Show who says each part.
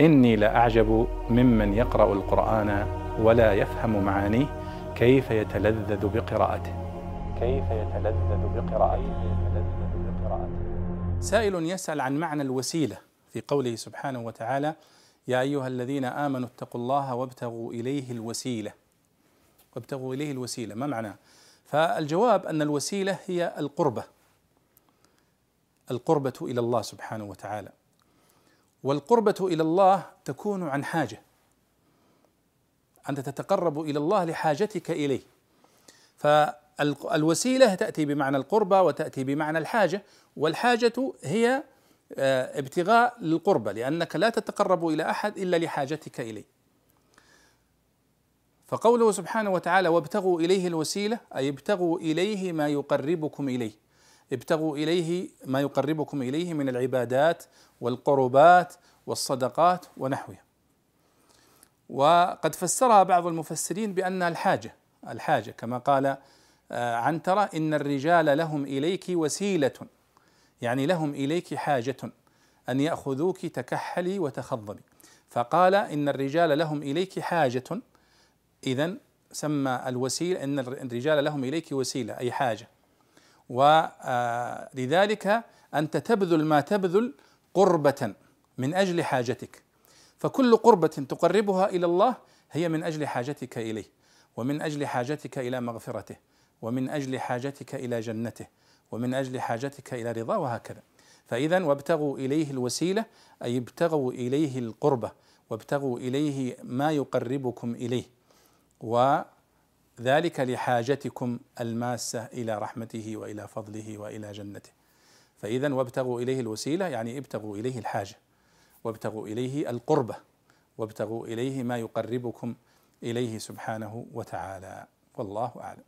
Speaker 1: إني لأعجب ممن يقرأ القرآن ولا يفهم معانيه كيف يتلذذ بقراءته. كيف يتلذذ بقراءته. سائل يسأل عن معنى الوسيلة في قوله سبحانه وتعالى يا أيها الذين آمنوا اتقوا الله وابتغوا إليه الوسيلة. وابتغوا إليه الوسيلة ما معناه فالجواب أن الوسيلة هي القربة. القربة إلى الله سبحانه وتعالى. والقربة إلى الله تكون عن حاجة. أنت تتقرب إلى الله لحاجتك إليه. فالوسيلة تأتي بمعنى القربة وتأتي بمعنى الحاجة والحاجة هي آه، ابتغاء للقربة لأنك لا تتقرب إلى أحد إلا لحاجتك إليه. فقوله سبحانه وتعالى وابتغوا إليه الوسيلة أي ابتغوا إليه ما يقربكم إليه ابتغوا إليه ما يقربكم إليه من العبادات والقربات والصدقات ونحوها وقد فسرها بعض المفسرين بأنها الحاجة الحاجة كما قال آه، عنترة إن الرجال لهم إليك وسيلة يعني لهم إليك حاجة أن يأخذوك تكحلي وتخضبي. فقال إن الرجال لهم إليك حاجة إذا سمى الوسيلة إن الرجال لهم إليك وسيلة أي حاجة. ولذلك أنت تبذل ما تبذل قربة من أجل حاجتك. فكل قربة تقربها إلى الله هي من أجل حاجتك إليه ومن أجل حاجتك إلى مغفرته ومن أجل حاجتك إلى جنته ومن أجل حاجتك إلى رضاه وهكذا. فإذا وابتغوا إليه الوسيلة أي ابتغوا إليه القربة وابتغوا إليه ما يقربكم إليه. وذلك لحاجتكم الماسة إلى رحمته وإلى فضله وإلى جنته. فإذا وابتغوا إليه الوسيلة يعني ابتغوا إليه الحاجة وابتغوا إليه القربة وابتغوا إليه ما يقربكم إليه سبحانه وتعالى. والله أعلم.